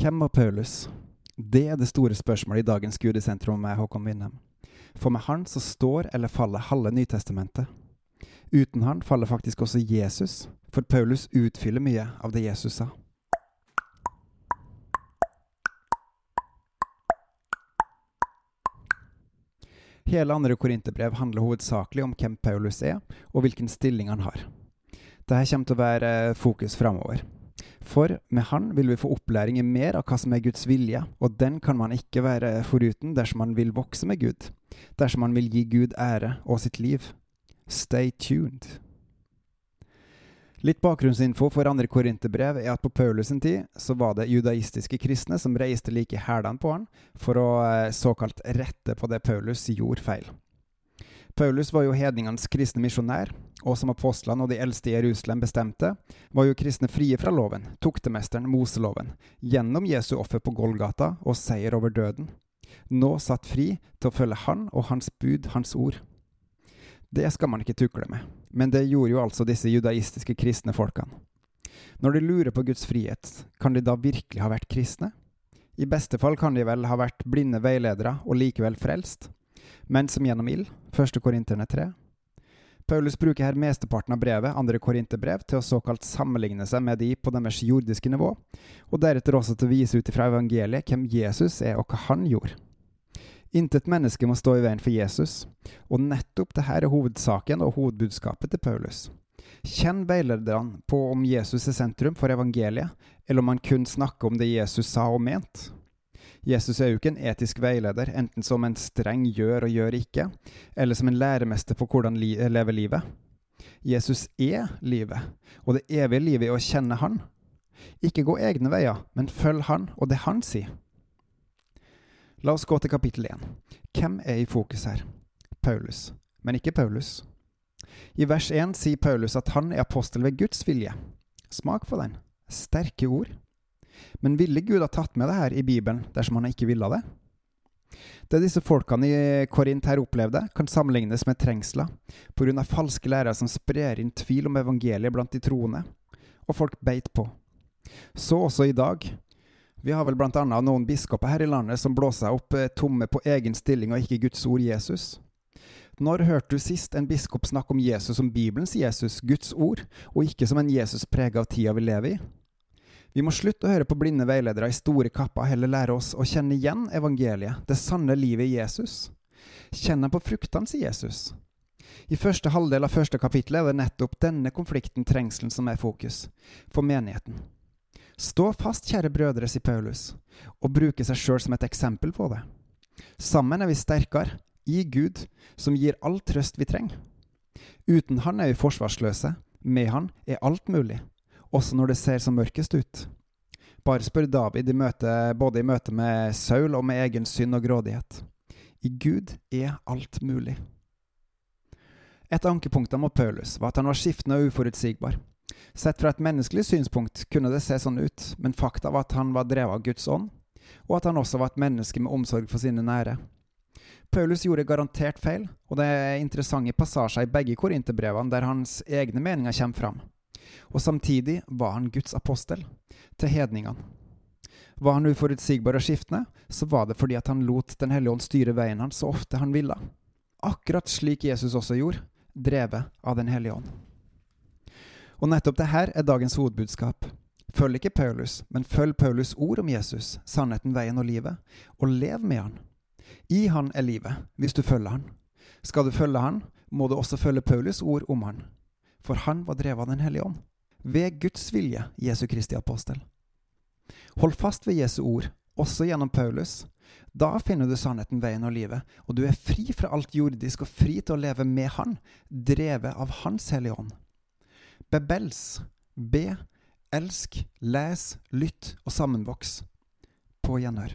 Hvem var Paulus? Det er det store spørsmålet i dagens Gudesentrum med Håkon Winnem. For med han så står eller faller halve Nytestamentet. Uten han faller faktisk også Jesus, for Paulus utfyller mye av det Jesus sa. Hele andre korinterbrev handler hovedsakelig om hvem Paulus er, og hvilken stilling han har. Dette kommer til å være fokus framover. For med Han vil vi få opplæring i mer av hva som er Guds vilje, og den kan man ikke være foruten dersom man vil vokse med Gud, dersom man vil gi Gud ære og sitt liv. Stay tuned. Litt bakgrunnsinfo for andre korinterbrev er at på Paulus' sin tid så var det judaistiske kristne som reiste like i hælene på han for å eh, såkalt rette på det Paulus gjorde feil. Paulus var jo hedningenes kristne misjonær, og som apostlene og de eldste i Jerusalem bestemte, var jo kristne frie fra loven, tuktemesteren Moseloven, gjennom Jesu offer på Golgata og seier over døden. Nå satt fri til å følge Han og Hans bud, Hans ord. Det skal man ikke tukle med, men det gjorde jo altså disse judaistiske kristne folkene. Når de lurer på Guds frihet, kan de da virkelig ha vært kristne? I beste fall kan de vel ha vært blinde veiledere og likevel frelst, men som gjennom ild, 1. Korinterne 3. Paulus bruker her mesteparten av brevet, andre korinterbrev, til å såkalt sammenligne seg med de på deres jordiske nivå, og deretter også til å vise ut ifra evangeliet hvem Jesus er og hva han gjorde. Intet menneske må stå i veien for Jesus, og nettopp dette er hovedsaken og hovedbudskapet til Paulus. Kjenn veilederne på om Jesus er sentrum for evangeliet, eller om han kun snakker om det Jesus sa og ment. Jesus er jo ikke en etisk veileder, enten som en streng gjør og gjør ikke, eller som en læremester på hvordan li leve livet. Jesus er livet, og det evige livet er å kjenne Han. Ikke gå egne veier, men følg Han og det Han sier. La oss gå til kapittel 1. Hvem er i fokus her? Paulus, men ikke Paulus. I vers 1 sier Paulus at han er apostel ved Guds vilje. Smak på den. Sterke ord. Men ville Gud ha tatt med det her i Bibelen dersom han ikke ville det? Det disse folkene i Korint her opplevde, kan sammenlignes med trengsler av falske lærere som sprer inn tvil om evangeliet blant de troende, og folk beit på. Så også i dag, vi har vel bl.a. noen biskoper her i landet som blåser opp eh, tomme på egen stilling og ikke Guds ord Jesus. Når hørte du sist en biskop snakke om Jesus som Bibelens Jesus, Guds ord, og ikke som en Jesus preget av tida vi lever i? Vi må slutte å høre på blinde veiledere i store kapper, heller lære oss å kjenne igjen evangeliet, det sanne livet i Jesus. Kjenn på fruktene, sier Jesus. I første halvdel av første kapittel er det nettopp denne konflikten, trengselen, som er fokus for menigheten. Stå fast, kjære brødre, sier Paulus, og bruke seg sjøl som et eksempel på det. Sammen er vi sterkere, i Gud, som gir all trøst vi trenger. Uten Han er vi forsvarsløse, med Han er alt mulig, også når det ser som mørkest ut. Bare spør David i møte, både i møte med Saul og med egen synd og grådighet. I Gud er alt mulig. Et av ankepunktene mot Paulus var at han var skiftende og uforutsigbar. Sett fra et menneskelig synspunkt kunne det se sånn ut, men fakta var at han var drevet av Guds ånd, og at han også var et menneske med omsorg for sine nære. Paulus gjorde garantert feil, og det er interessante passasjer i begge korinterbrevene der hans egne meninger kommer fram. Og samtidig var han Guds apostel, til hedningene. Var han uforutsigbar og skiftende, så var det fordi at han lot Den hellige ånd styre veien hans så ofte han ville. Akkurat slik Jesus også gjorde, drevet av Den hellige ånd. Og nettopp det her er dagens hovedbudskap. Følg ikke Paulus, men følg Paulus' ord om Jesus, sannheten, veien og livet, og lev med han. I han er livet, hvis du følger han. Skal du følge han, må du også følge Paulus' ord om han. For han var drevet av Den hellige ånd. Ved Guds vilje, Jesu Kristi apostel. Hold fast ved Jesu ord, også gjennom Paulus. Da finner du sannheten, veien og livet, og du er fri fra alt jordisk og fri til å leve med Han, drevet av Hans Hellige Ånd. Bebels. Be, elsk, les, lytt og sammenvoks. På gjenhør.